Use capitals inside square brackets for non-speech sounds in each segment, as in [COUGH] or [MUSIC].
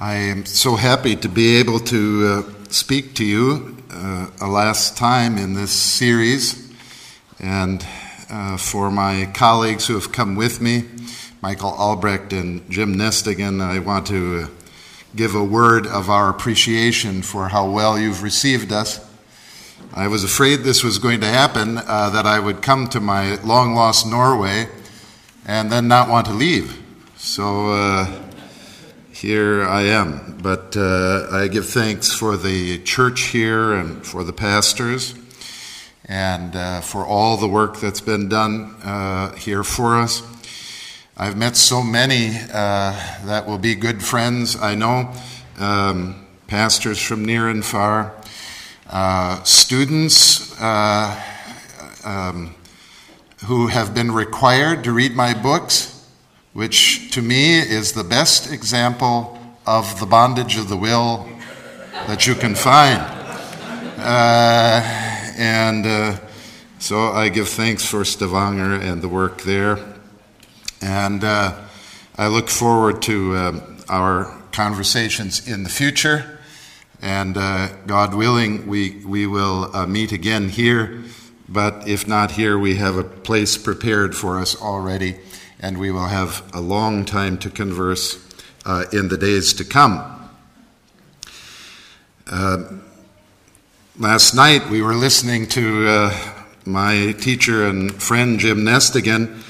I am so happy to be able to uh, speak to you uh, a last time in this series, and uh, for my colleagues who have come with me, Michael Albrecht and Jim Nestingen, I want to uh, give a word of our appreciation for how well you've received us. I was afraid this was going to happen, uh, that I would come to my long lost Norway and then not want to leave. So, uh, here I am. But uh, I give thanks for the church here and for the pastors and uh, for all the work that's been done uh, here for us. I've met so many uh, that will be good friends, I know, um, pastors from near and far, uh, students uh, um, who have been required to read my books which to me is the best example of the bondage of the will that you can find. Uh, and uh, so I give thanks for Stavanger and the work there. And uh, I look forward to um, our conversations in the future. And uh, God willing, we, we will uh, meet again here. But if not here, we have a place prepared for us already and we will have a long time to converse uh, in the days to come. Uh, last night we were listening to uh, my teacher and friend Jim Nestingen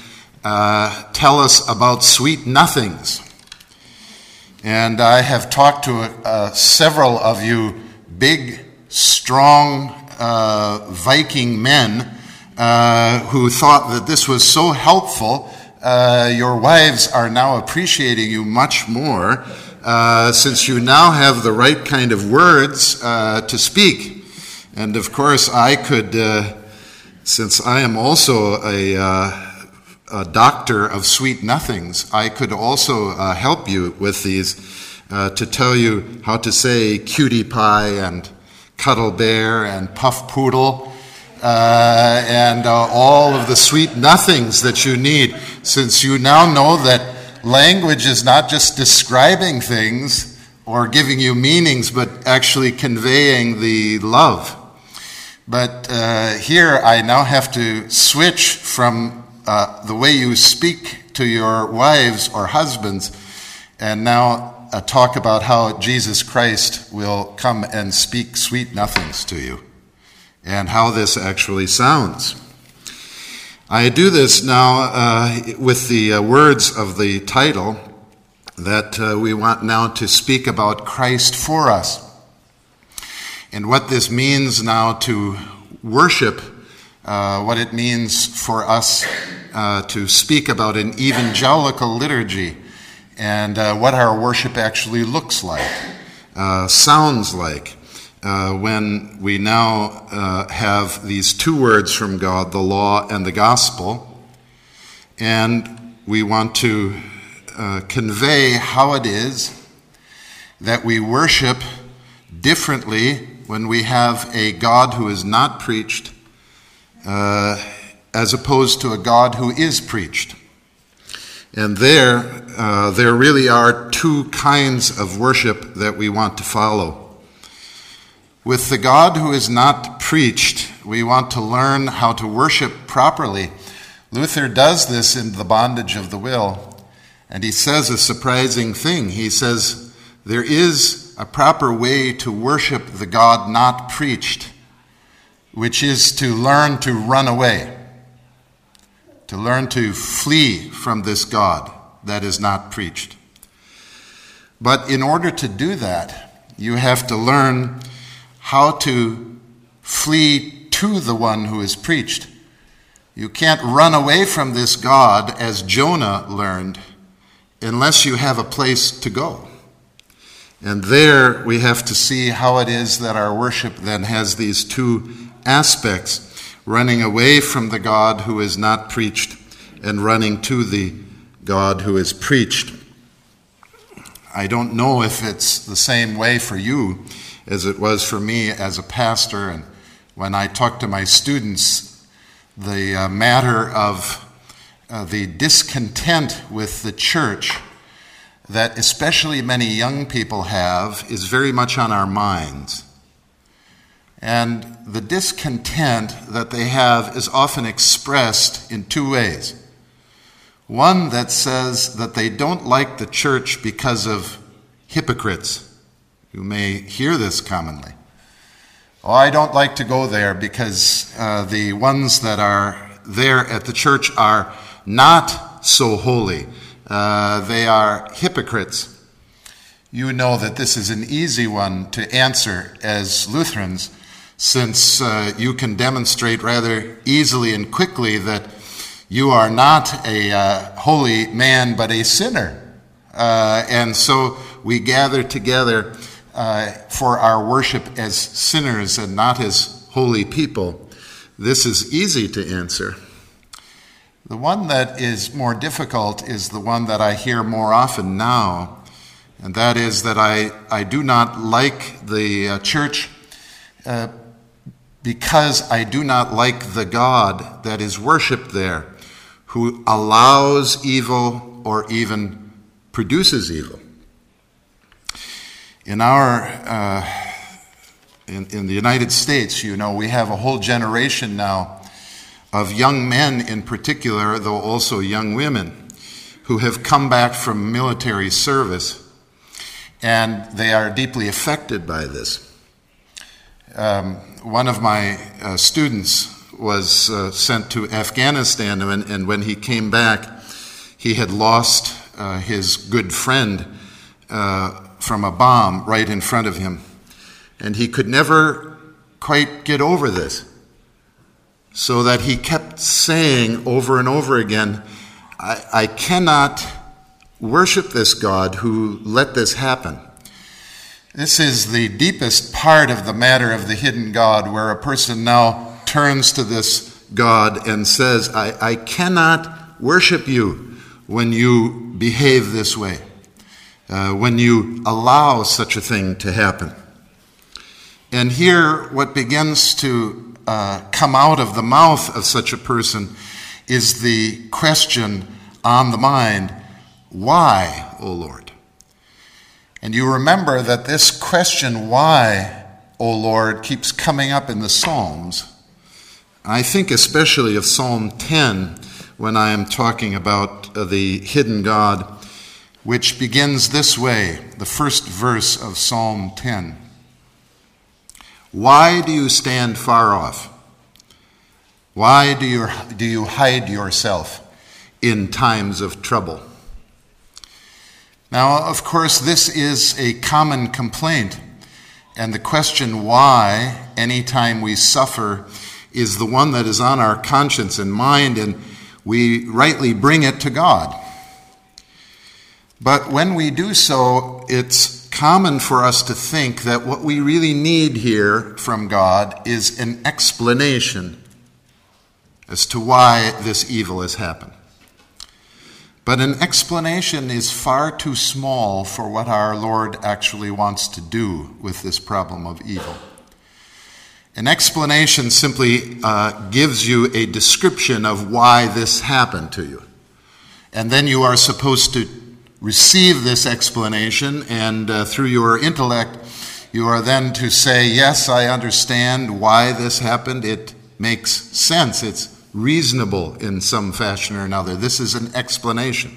uh, tell us about sweet nothings. And I have talked to uh, several of you big, strong uh, Viking men who thought that this was so helpful uh, your wives are now appreciating you much more uh, since you now have the right kind of words uh, to speak. And of course, I could, uh, since I am also a, uh, a, doctor of sweet nothings, I could also help you with these to tell you how to say cutie pie and cuddle bear and puff poodle uh, and uh, all of the sweet nothings that you need, since you now know that language is not just describing things or giving you meanings, but actually conveying the love. But uh, here I now have to switch from uh, the way you speak to your wives or husbands and now uh, talk about how Jesus Christ will come and speak sweet nothings to you and how this actually sounds. I do this now uh, with the uh, words of the title that uh, we want now to speak about Christ for us. And what this means now to worship, uh, what it means for us uh, to speak about an evangelical liturgy, and uh, what our worship actually looks like, sounds like uh, when we now uh, have these two words from God, the law and the gospel, and we want to uh, convey how it is that we worship differently when we have a God who is not preached uh, as opposed to a God who is preached. And there, uh, there really are two kinds of worship that we want to follow. With the God who is not preached, we want to learn how to worship properly. Luther does this in The Bondage of the Will, and he says a surprising thing. He says, There is a proper way to worship the God not preached, which is to learn to run away, to learn to flee from this God that is not preached. But in order to do that, you have to learn how to flee to the one who is preached. You can't run away from this God as Jonah learned unless you have a place to go. And there we have to see how it is that our worship then has these two aspects running away from the God who is not preached and running to the God who is preached. I don't know if it's the same way for you as it was for me as a pastor. And when I talk to my students, the uh, matter of uh, the discontent with the church that especially many young people have is very much on our minds. And the discontent that they have is often expressed in two ways. One that says that they don't like the church because of hypocrites. You may hear this commonly. Oh, I don't like to go there because uh, the ones that are there at the church are not so holy. Uh, they are hypocrites. You know that this is an easy one to answer as Lutherans since uh, you can demonstrate rather easily and quickly that you are not a uh, holy man but a sinner. Uh, and so we gather together uh, for our worship as sinners and not as holy people. This is easy to answer. The one that is more difficult is the one that I hear more often now, and that is that I, I do not like the uh, church uh, because I do not like the God that is worshiped there, who allows evil or even produces evil. In our uh, in, in the United States, you know, we have a whole generation now of young men in particular, though also young women, who have come back from military service and they are deeply affected by this. Um, one of my uh, students was uh, sent to Afghanistan, and, and, when he came back, he had lost uh, his good friend uh, from a bomb right in front of him. And he could never quite get over this. So that he kept saying over and over again, I, I cannot worship this God who let this happen. This is the deepest part of the matter of the hidden God, where a person now turns to this God and says, I, I cannot worship you when you behave this way, uh, when you allow such a thing to happen. And here, what begins to uh, come out of the mouth of such a person is the question on the mind why, O Lord? And you remember that this question, why, O Lord, keeps coming up in the Psalms. I think especially of Psalm 10 when I am talking about uh, the hidden God, which begins this way the first verse of Psalm 10. Why do you stand far off? Why do you, do you hide yourself in times of trouble? Now, of course, this is a common complaint, and the question why, anytime we suffer, is the one that is on our conscience and mind, and we rightly bring it to God. But when we do so, it's common for us to think that what we really need here from God is an explanation as to why this evil has happened. But an explanation is far too small for what our Lord actually wants to do with this problem of evil. An explanation simply uh, gives you a description of why this happened to you. And then you are supposed to receive this explanation, and uh, through your intellect, you are then to say, Yes, I understand why this happened. It makes sense. It's reasonable in some fashion or another. This is an explanation.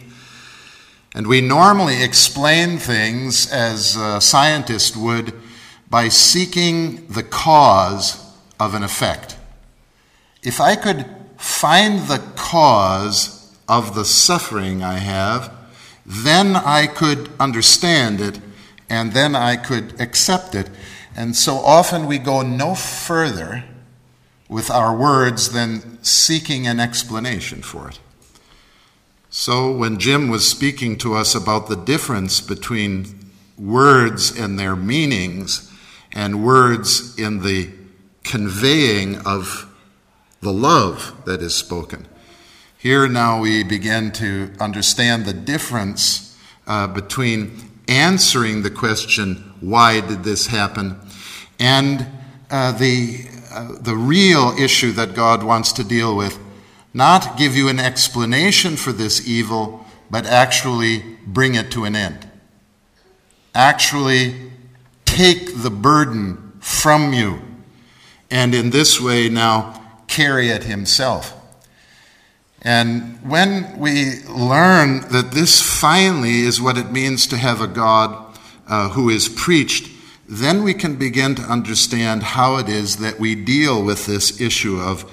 And we normally explain things as a scientist would by seeking the cause of an effect. If I could find the cause of the suffering I have, then I could understand it and then I could accept it. And so often we go no further with our words than seeking an explanation for it. So, when Jim was speaking to us about the difference between words and their meanings and words in the conveying of the love that is spoken, here now we begin to understand the difference uh, between answering the question, why did this happen, and uh, the uh, the real issue that God wants to deal with. Not give you an explanation for this evil, but actually bring it to an end. Actually take the burden from you, and in this way now carry it himself. And when we learn that this finally is what it means to have a God uh, who is preached, then we can begin to understand how it is that we deal with this issue of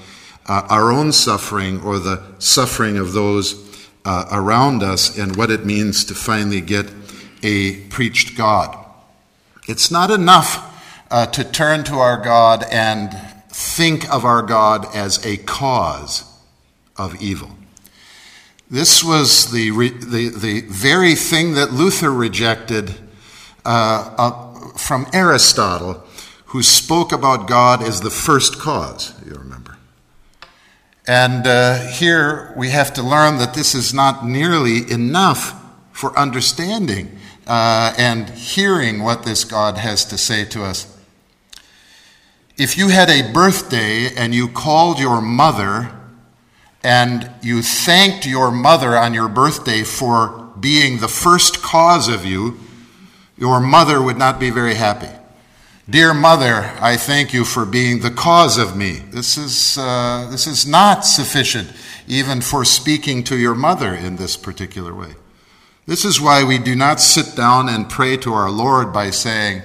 uh, our own suffering or the suffering of those uh, around us and what it means to finally get a preached God. It's not enough uh, to turn to our God and think of our God as a cause of evil. This was the, the, the very thing that Luther rejected uh, uh, from Aristotle, who spoke about God as the first cause, you remember. And uh, here we have to learn that this is not nearly enough for understanding uh, and hearing what this God has to say to us. If you had a birthday and you called your mother and you thanked your mother on your birthday for being the first cause of you, your mother would not be very happy. Dear mother, I thank you for being the cause of me. This is, uh, this is not sufficient even for speaking to your mother in this particular way. This is why we do not sit down and pray to our Lord by saying,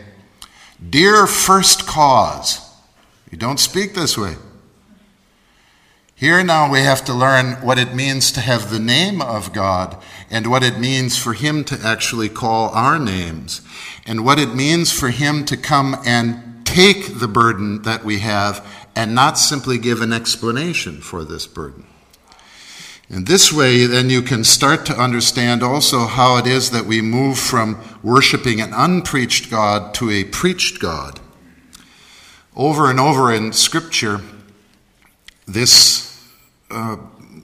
Dear first cause. You don't speak this way. Here now we have to learn what it means to have the name of God and what it means for Him to actually call our names and what it means for Him to come and take the burden that we have and not simply give an explanation for this burden. In this way, then you can start to understand also how it is that we move from worshiping an unpreached God to a preached God. Over and over in Scripture, this uh,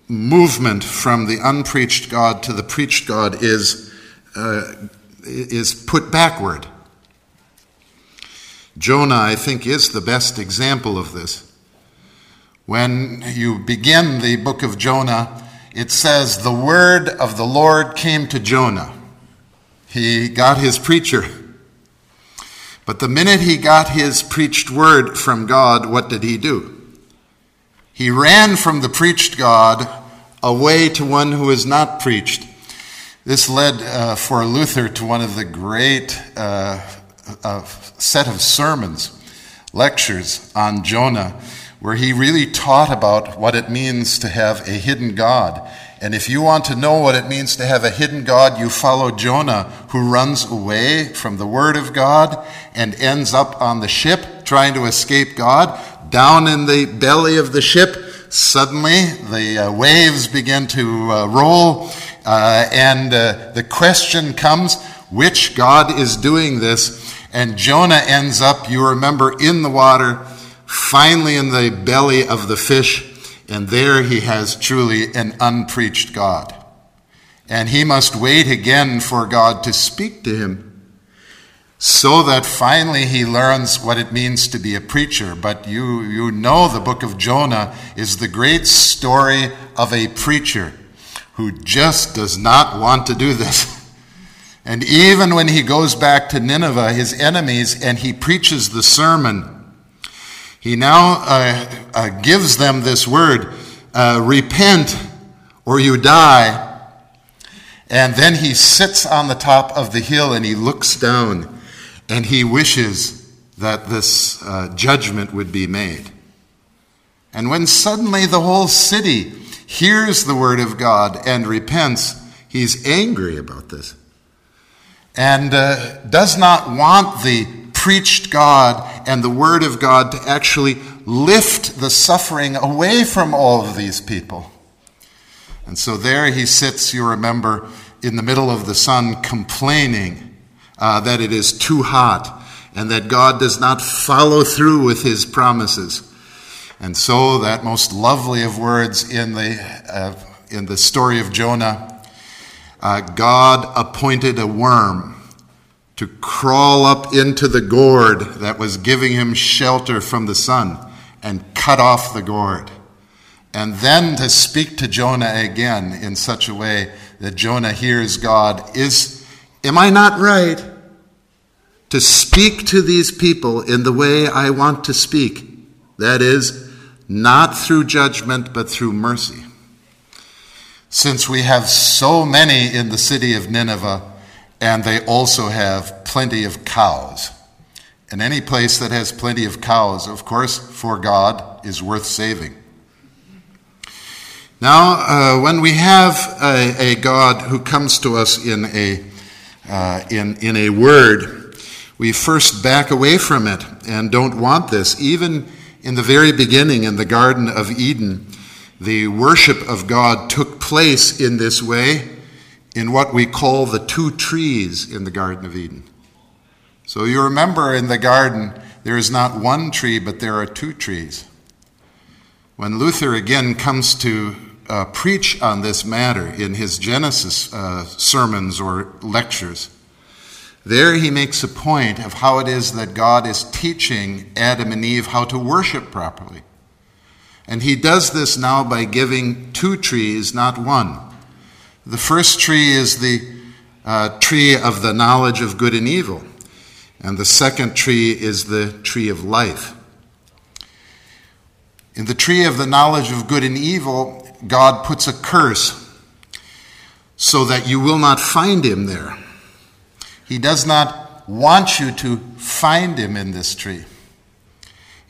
movement from the unpreached God to the preached God is, uh, is put backward. Jonah, I think, is the best example of this. When you begin the book of Jonah, it says, The word of the Lord came to Jonah. He got his preacher. But the minute he got his preached word from God, what did he do? He ran from the preached God away to one who is not preached. This led uh, for Luther to one of the great uh, uh, set of sermons, lectures on Jonah, where he really taught about what it means to have a hidden God. And if you want to know what it means to have a hidden God, you follow Jonah, who runs away from the Word of God and ends up on the ship trying to escape God down in the belly of the ship, suddenly the uh, waves begin to uh, roll, uh, and uh, the question comes which God is doing this? And Jonah ends up, you remember, in the water, finally in the belly of the fish, and there he has truly an unpreached God. And he must wait again for God to speak to him so that finally he learns what it means to be a preacher. But you, you know the book of Jonah is the great story of a preacher who just does not want to do this. [LAUGHS] And even when he goes back to Nineveh, his enemies, and he preaches the sermon, he now uh, uh, gives them this word uh, repent or you die. And then he sits on the top of the hill and he looks down and he wishes that this uh, judgment would be made. And when suddenly the whole city hears the word of God and repents, he's angry about this and uh, does not want the preached God and the word of God to actually lift the suffering away from all of these people. And so there he sits, you remember, in the middle of the sun, complaining uh, that it is too hot and that God does not follow through with his promises. And so, that most lovely of words in the, uh, in the story of Jonah, uh, God appointed a worm to crawl up into the gourd that was giving him shelter from the sun and cut off the gourd. And then to speak to Jonah again in such a way that Jonah hears God is Am I not right to speak to these people in the way I want to speak? That is, not through judgment, but through mercy. Since we have so many in the city of Nineveh, and they also have plenty of cows. And any place that has plenty of cows, of course, for God, is worth saving. Now, uh, when we have a, a, God who comes to us in a, uh, in, in a word, we first back away from it and don't want this. Even in the very beginning in the Garden of Eden, the worship of God took place in this way in what we call the two trees in the Garden of Eden. So you remember in the garden, there is not one tree, but there are two trees. When Luther again comes to uh, preach on this matter in his Genesis uh, sermons or lectures. There he makes a point of how it is that God is teaching Adam and Eve how to worship properly. And he does this now by giving two trees, not one. The first tree is the uh, tree of the knowledge of good and evil, and the second tree is the tree of life. In the tree of the knowledge of good and evil, God puts a curse so that you will not find him there. He does not want you to find him in this tree.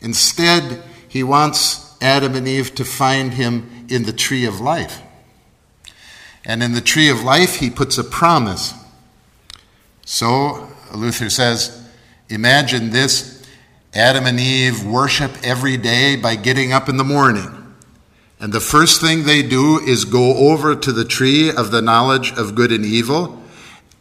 Instead, he wants Adam and Eve to find him in the tree of life. And in the tree of life, he puts a promise. So, Luther says, imagine this Adam and Eve worship every day by getting up in the morning. And the first thing they do is go over to the tree of the knowledge of good and evil,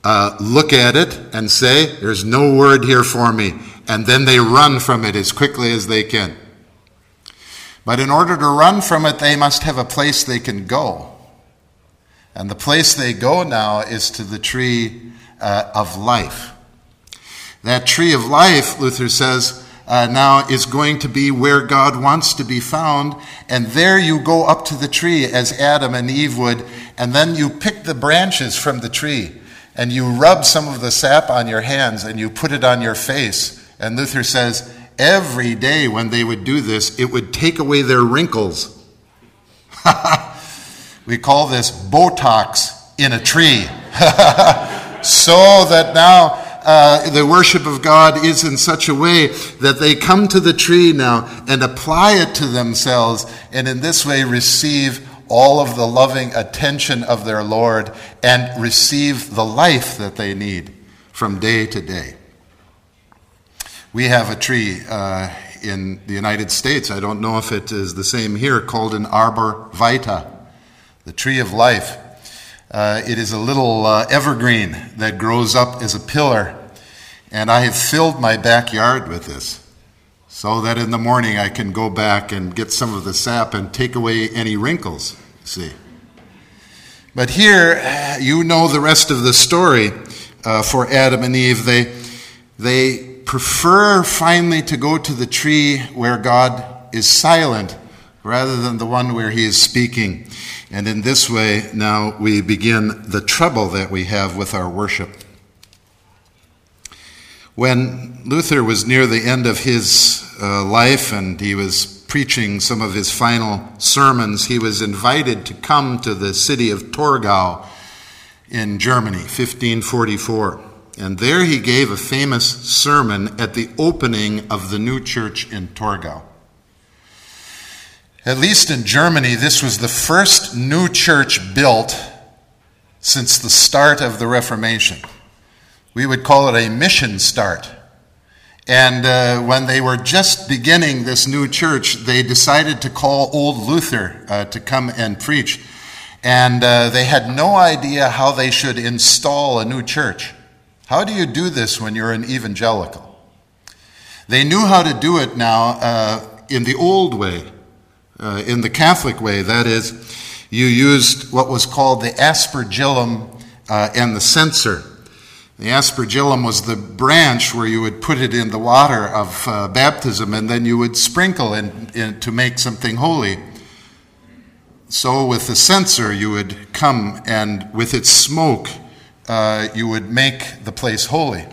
uh, look at it, and say, There's no word here for me. And then they run from it as quickly as they can. But in order to run from it, they must have a place they can go. And the place they go now is to the tree uh, of life. That tree of life, Luther says, uh, now is going to be where God wants to be found. And there you go up to the tree as Adam and Eve would, and then you pick the branches from the tree and you rub some of the sap on your hands and you put it on your face. And Luther says, every day when they would do this, it would take away their wrinkles. [LAUGHS] we call this Botox in a tree. [LAUGHS] so that now uh, the worship of God is in such a way that they come to the tree now and apply it to themselves, and in this way receive all of the loving attention of their Lord and receive the life that they need from day to day. We have a tree uh, in the United States, I don't know if it is the same here, called an arbor vitae, the tree of life. Uh, it is a little uh, evergreen that grows up as a pillar, and I have filled my backyard with this so that in the morning I can go back and get some of the sap and take away any wrinkles. See? But here, you know the rest of the story uh, for Adam and Eve. They, they prefer finally to go to the tree where God is silent rather than the one where he is speaking. And in this way, now we begin the trouble that we have with our worship. When Luther was near the end of his uh, life and he was preaching some of his final sermons, he was invited to come to the city of Torgau in Germany, 1544. And there he gave a famous sermon at the opening of the new church in Torgau. At least in Germany, this was the first new church built since the start of the Reformation. We would call it a mission start. And uh, when they were just beginning this new church, they decided to call old Luther uh, to come and preach. And uh, they had no idea how they should install a new church. How do you do this when you're an evangelical? They knew how to do it now uh, in the old way uh, in the Catholic way. That is, you used what was called the aspergillum uh, and the censer. The aspergillum was the branch where you would put it in the water of uh, baptism and then you would sprinkle in, in, to make something holy. so with the censer, you would come and with its smoke, uh, you would make the place holy.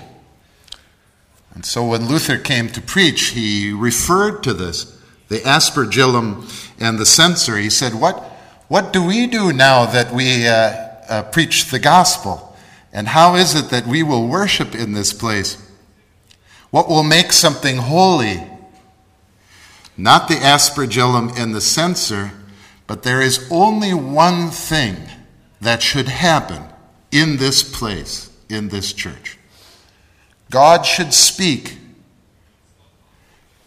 And so when Luther came to preach, he referred to this, the aspergillum and the censer. He said, What, what do we do now that we uh, uh, preach the gospel? And how is it that we will worship in this place? What will make something holy? Not the aspergillum and the censer but there is only one thing that should happen in this place, in this church. God should speak,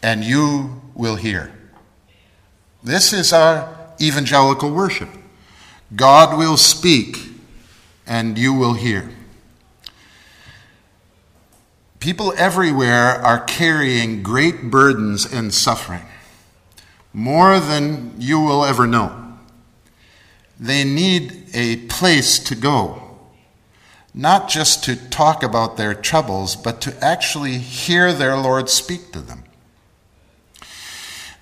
and you will hear. This is our evangelical worship. God will speak, and you will hear. People everywhere are carrying great burdens and suffering more than you will ever know. They need a place to go, not just to talk about their troubles, but to actually hear their Lord speak to them.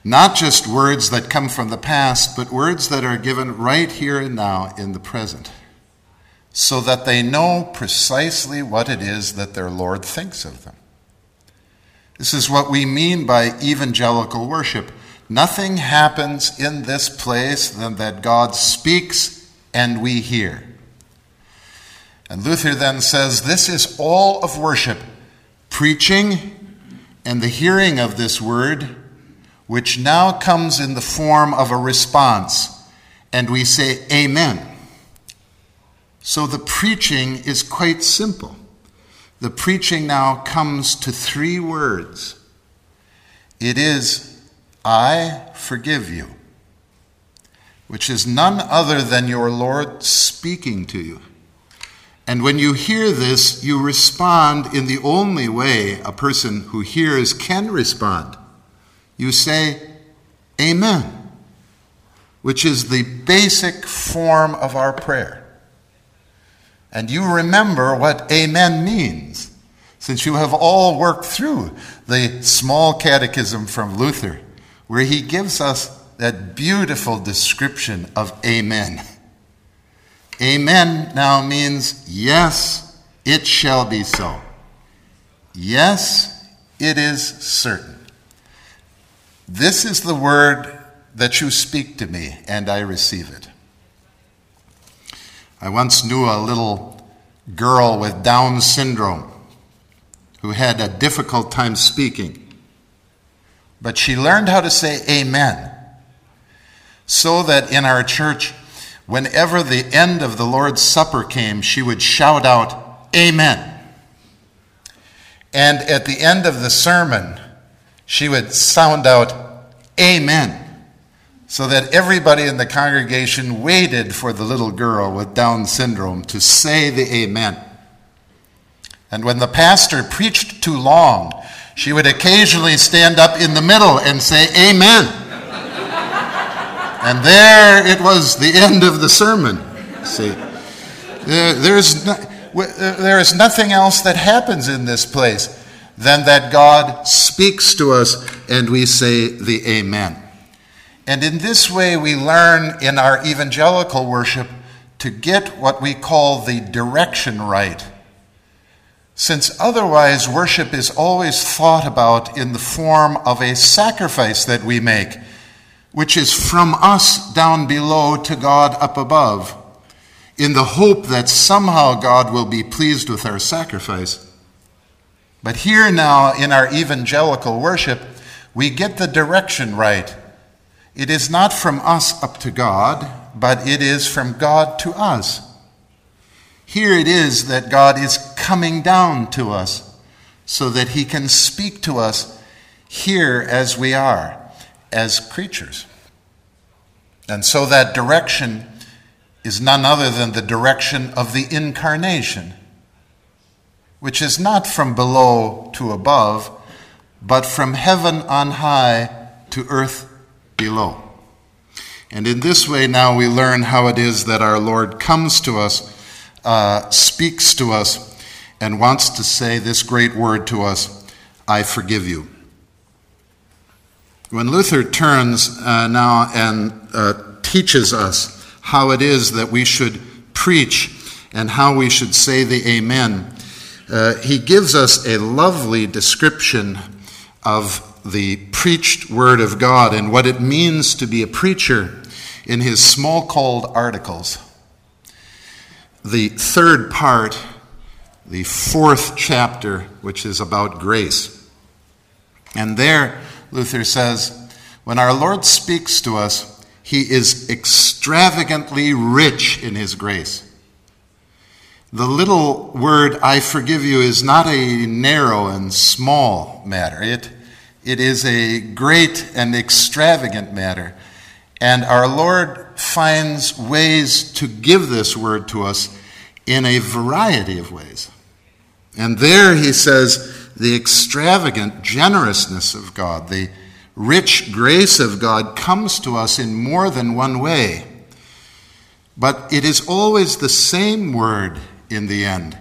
Not just words that come from the past, but words that are given right here and now in the present, so that they know precisely what it is that their Lord thinks of them. This is what we mean by evangelical worship Nothing happens in this place than that God speaks and we hear. And Luther then says this is all of worship preaching and the hearing of this word, which now comes in the form of a response. And we say, Amen. So the preaching is quite simple. The preaching now comes to three words it is I forgive you, which is none other than your Lord speaking to you. And when you hear this, you respond in the only way a person who hears can respond. You say, Amen, which is the basic form of our prayer. And you remember what Amen means, since you have all worked through the small catechism from Luther where he gives us that beautiful description of Amen. Amen now means, yes, it shall be so. Yes, it is certain. This is the word that you speak to me, and I receive it. I once knew a little girl with Down syndrome who had a difficult time speaking. But she learned how to say amen. So that in our church, whenever the end of the Lord's Supper came, she would shout out, Amen. And at the end of the sermon, she would sound out, Amen. So that everybody in the congregation waited for the little girl with Down syndrome to say the Amen. And when the pastor preached too long, she would occasionally stand up in the middle and say, Amen. and there it was, the end of the sermon. See, there, there's no, uh, there is nothing else that happens in this place than that God speaks to us and we say the Amen. And in this way, we learn in our evangelical worship to get what we call the direction right since otherwise worship is always thought about in the form of a sacrifice that we make, which is from us down below to God up above, in the hope that somehow God will be pleased with our sacrifice. But here now in our evangelical worship, we get the direction right. It is not from us up to God, but it is from God to us. Here it is that God is coming down to us so that he can speak to us here as we are, as creatures. And so that direction is none other than the direction of the incarnation, which is not from below to above, but from heaven on high to earth below. And in this way, now we learn how it is that our Lord comes to us uh, speaks to us and wants to say this great word to us I forgive you. When Luther turns uh, now and uh, teaches us how it is that we should preach and how we should say the Amen. Uh, he gives us a lovely description of the preached Word of God and what it means to be a preacher in his Smalcald Articles. The third part, the fourth chapter, which is about grace. And there, Luther says, when our Lord speaks to us, he is extravagantly rich in his grace. The little word, I forgive you, is not a narrow and small matter. It, it is a great and extravagant matter. And our Lord finds ways to give this word to us in a variety of ways. And there he says the extravagant generousness of God, the rich grace of God comes to us in more than one way. But it is always the same word in the end.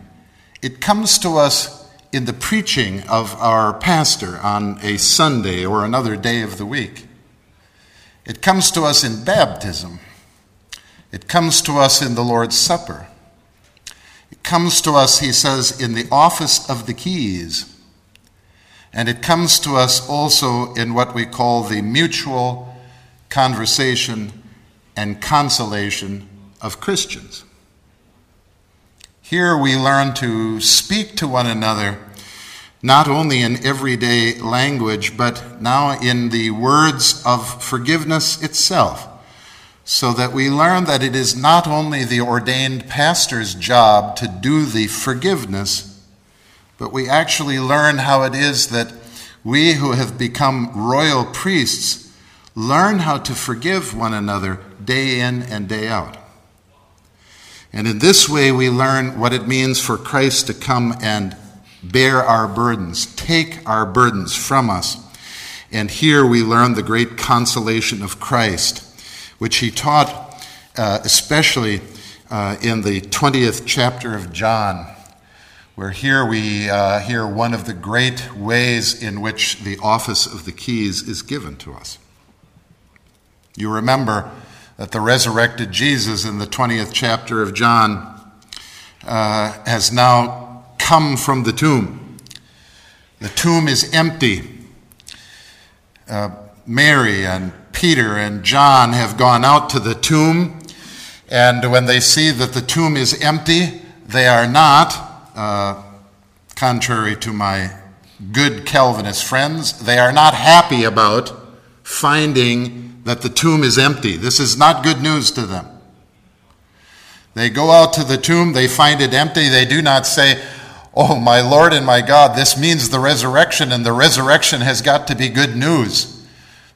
It comes to us in the preaching of our pastor on a Sunday or another day of the week. It comes to us in baptism. It comes to us in the Lord's Supper. It comes to us, he says, in the office of the keys. And it comes to us also in what we call the mutual conversation and consolation of Christians. Here we learn to speak to one another not only in everyday language, but now in the words of forgiveness itself, so that we learn that it is not only the ordained pastor's job to do the forgiveness, but we actually learn how it is that we who have become royal priests learn how to forgive one another day in and day out. And in this way, we learn what it means for Christ to come and bear our burdens, take our burdens from us. And here we learn the great consolation of Christ, which he taught uh, especially uh, in the 20th chapter of John, where here we uh, hear one of the great ways in which the office of the keys is given to us. You remember that the resurrected Jesus in the 20th chapter of John uh, has now come from the tomb. The tomb is empty. Uh, Mary and Peter and John have gone out to the tomb, and when they see that the tomb is empty, they are not, uh, contrary to my good Calvinist friends, they are not happy about finding that the tomb is empty. This is not good news to them. They go out to the tomb, they find it empty. They do not say, Oh, my Lord and my God, this means the resurrection, and the resurrection has got to be good news.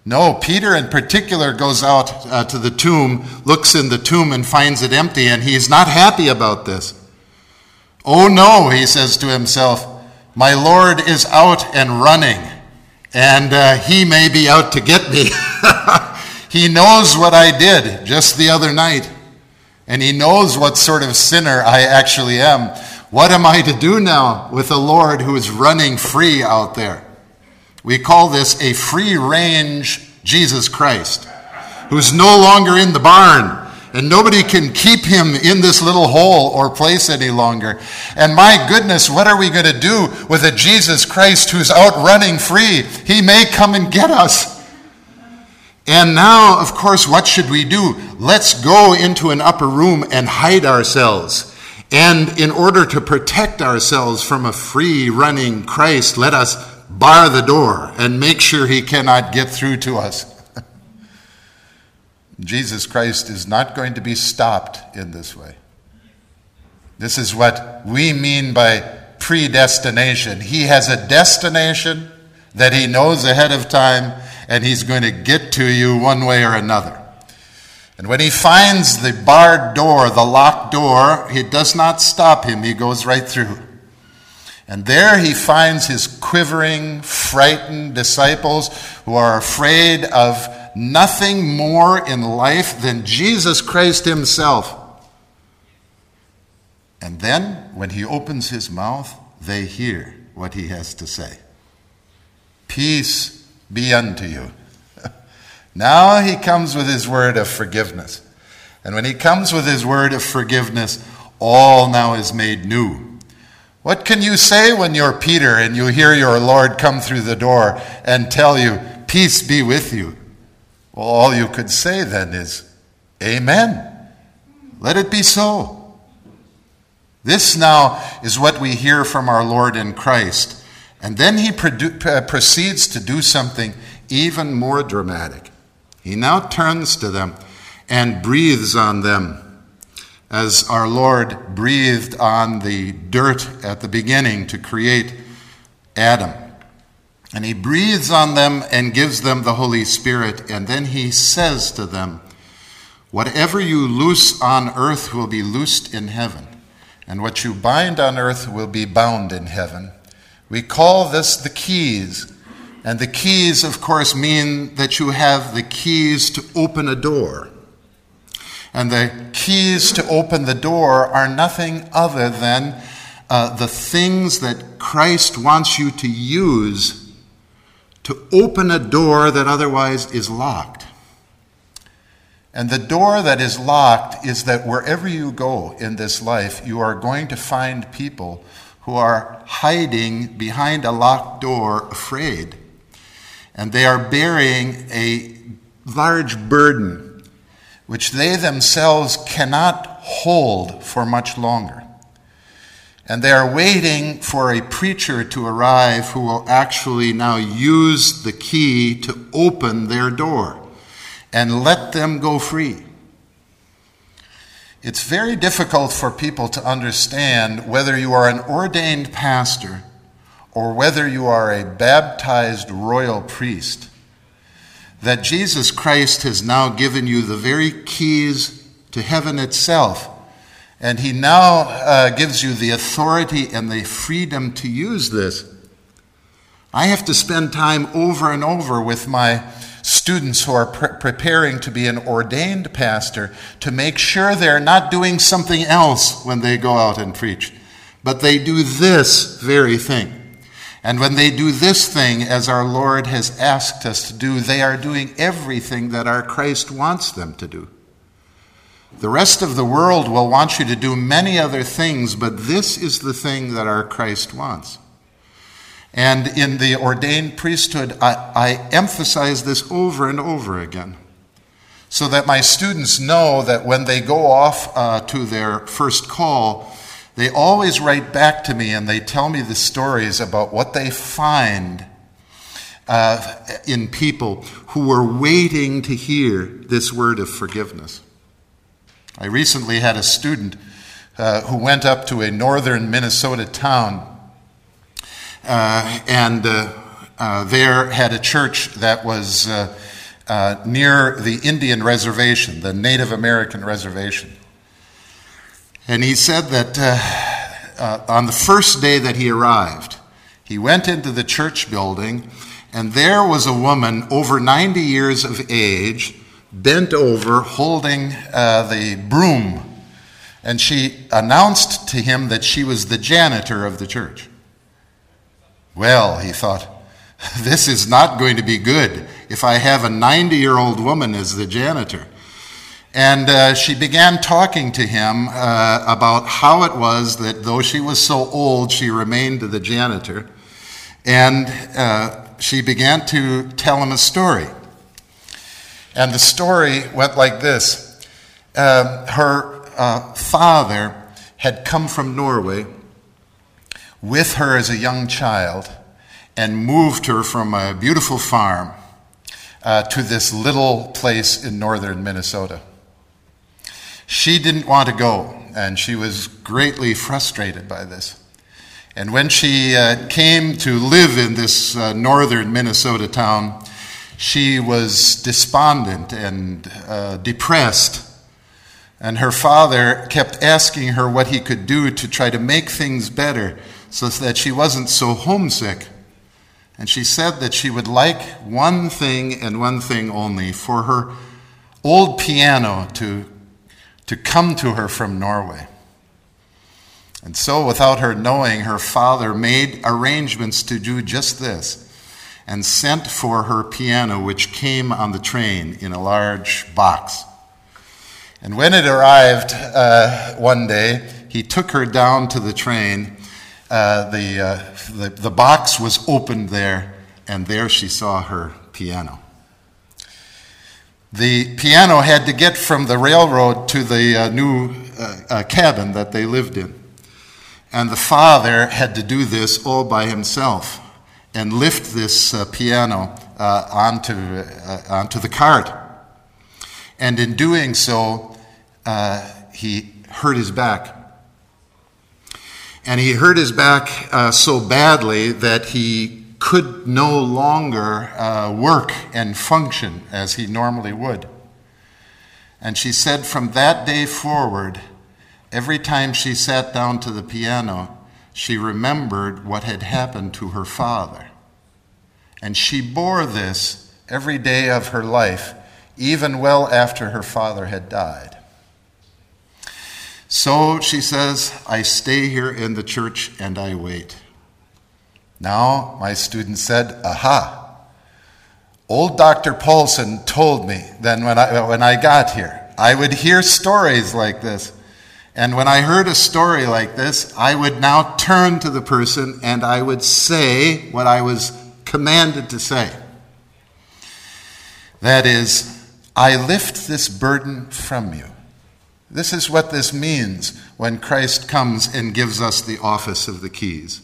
No, Peter in particular goes out uh, to the tomb, looks in the tomb, and finds it empty, and he is not happy about this. Oh no, he says to himself, my Lord is out and running, and uh, he may be out to get me. [LAUGHS] He knows what I did just the other night, and He knows what sort of sinner I actually am. What am I to do now with a Lord who is running free out there? We call this a free range Jesus Christ, who's no longer in the barn, and nobody can keep him in this little hole or place any longer. And my goodness, what are we going to do with a Jesus Christ who's out running free? He may come and get us. And now, of course, what should we do? Let's go into an upper room and hide ourselves. And in order to protect ourselves from a free running Christ, let us bar the door and make sure he cannot get through to us. Jesus Christ is not going to be stopped in this way. This is what we mean by predestination. He has a destination that he knows ahead of time and he's going to get to you one way or another. And when he finds the barred door, the locked door, he does not stop him, he goes right through. And there he finds his quivering, frightened disciples who are afraid of nothing more in life than Jesus Christ himself. And then, when he opens his mouth, they hear what he has to say. Peace be unto you. [LAUGHS] Now he comes with his word of forgiveness. And when he comes with his word of forgiveness, all now is made new. What can you say when you're Peter and you hear your Lord come through the door and tell you, Peace be with you? Well, all you could say then is, Amen. Let it be so. This now is what we hear from our Lord in Christ. And then he proceeds to do something even more dramatic. He now turns to them and breathes on them as our Lord breathed on the dirt at the beginning to create Adam. And he breathes on them and gives them the Holy Spirit, and then he says to them, Whatever you loose on earth will be loosed in heaven, and what you bind on earth will be bound in heaven. We call this the keys. And the keys, of course, mean that you have the keys to open a door. And the keys to open the door are nothing other than uh, the things that Christ wants you to use to open a door that otherwise is locked. And the door that is locked is that wherever you go in this life, you are going to find people who are hiding behind a locked door, afraid. And they are bearing a large burden which they themselves cannot hold for much longer. And they are waiting for a preacher to arrive who will actually now use the key to open their door and let them go free. It's very difficult for people to understand whether you are an ordained pastor or whether you are a baptized royal priest that Jesus Christ has now given you the very keys to heaven itself. And he now uh, gives you the authority and the freedom to use this. I have to spend time over and over with my students who are pre- preparing to be an ordained pastor to make sure they're not doing something else when they go out and preach, but they do this very thing. And when they do this thing, as our Lord has asked us to do, they are doing everything that our Christ wants them to do. The rest of the world will want you to do many other things, but this is the thing that our Christ wants. And in the ordained priesthood, I, I emphasize this over and over again so that my students know that when they go off uh, to their first call, they always write back to me and they tell me the stories about what they find uh, in people who were waiting to hear this word of forgiveness. I recently had a student uh, who went up to a northern Minnesota town uh, and uh, uh, there had a church that was uh, near the Indian reservation, the Native American reservation. And he said that uh, uh, on the first day that he arrived, he went into the church building, and there was a woman over 90 years of age, bent over, holding uh, the broom. And she announced to him that she was the janitor of the church. Well, he thought, [LAUGHS] this is not going to be good if I have a 90 year old woman as the janitor. And uh, she began talking to him uh, about how it was that though she was so old, she remained the janitor. And uh, she began to tell him a story. And the story went like this um, Her uh, father had come from Norway with her as a young child and moved her from a beautiful farm uh, to this little place in northern Minnesota. She didn't want to go, and she was greatly frustrated by this. And when she uh, came to live in this uh, northern Minnesota town, she was despondent and uh, depressed. And her father kept asking her what he could do to try to make things better so that she wasn't so homesick. And she said that she would like one thing and one thing only for her old piano to to come to her from Norway. And so, without her knowing, her father made arrangements to do just this. And sent for her piano, which came on the train in a large box. And when it arrived uh, one day, he took her down to the train. Uh, the, uh, the, the box was opened there, and there she saw her piano. The piano had to get from the railroad to the uh, new uh, uh, cabin that they lived in. And the father had to do this all by himself and lift this uh, piano uh, onto, uh, onto the cart. And in doing so, he hurt his back. And he hurt his back so badly that he could no longer uh, work and function as he normally would. And she said from that day forward, every time she sat down to the piano, she remembered what had happened to her father. And she bore this every day of her life, even well after her father had died. So she says, I stay here in the church and I wait. Now, my student said, Aha! Old Dr. Paulson told me then when I, when I got here, I would hear stories like this. And when I heard a story like this, I would now turn to the person and I would say what I was commanded to say. That is, I lift this burden from you. This is what this means when Christ comes and gives us the office of the keys.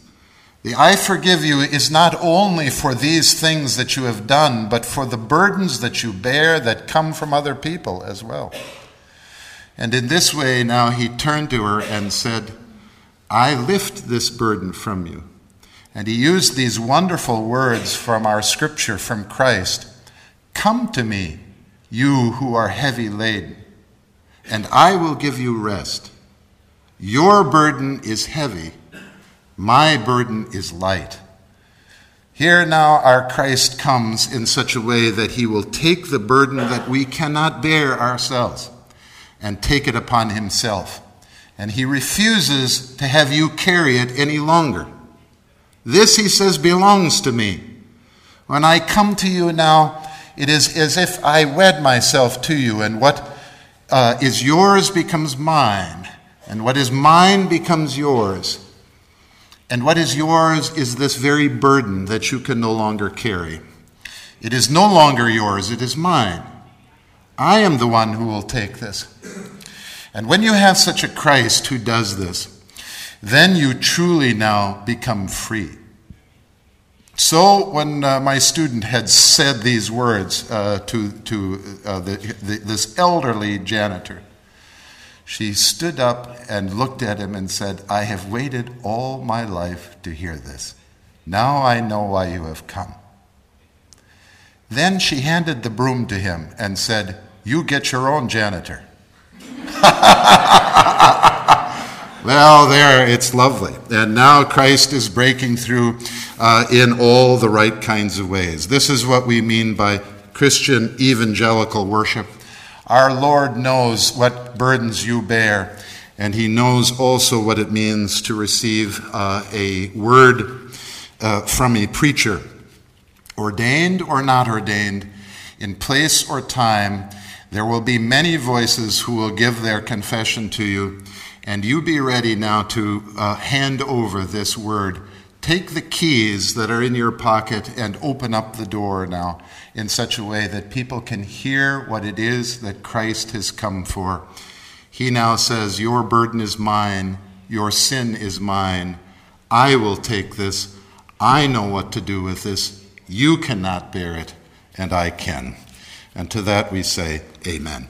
The I forgive you is not only for these things that you have done, but for the burdens that you bear that come from other people as well. And in this way, now he turned to her and said, I lift this burden from you. And he used these wonderful words from our scripture from Christ Come to me, you who are heavy laden, and I will give you rest. Your burden is heavy my burden is light. Here now our Christ comes in such a way that he will take the burden that we cannot bear ourselves and take it upon himself. And he refuses to have you carry it any longer. This, he says, belongs to me. When I come to you now, it is as if I wed myself to you, and what uh, is yours becomes mine, and what is mine becomes yours. And what is yours is this very burden that you can no longer carry. It is no longer yours, it is mine. I am the one who will take this. And when you have such a Christ who does this, then you truly now become free. So, when uh, my student had said these words uh, to, to uh, the, the, this elderly janitor, she stood up and looked at him and said, I have waited all my life to hear this. Now I know why you have come. Then she handed the broom to him and said, You get your own janitor. [LAUGHS] well, there, it's lovely. And now Christ is breaking through uh, in all the right kinds of ways. This is what we mean by Christian evangelical worship. Our Lord knows what burdens you bear, and He knows also what it means to receive uh, a word uh, from a preacher, ordained or not ordained, in place or time. There will be many voices who will give their confession to you, and you be ready now to uh, hand over this word. Take the keys that are in your pocket and open up the door now in such a way that people can hear what it is that Christ has come for. He now says, Your burden is mine, your sin is mine. I will take this. I know what to do with this. You cannot bear it, and I can. And to that we say, Amen.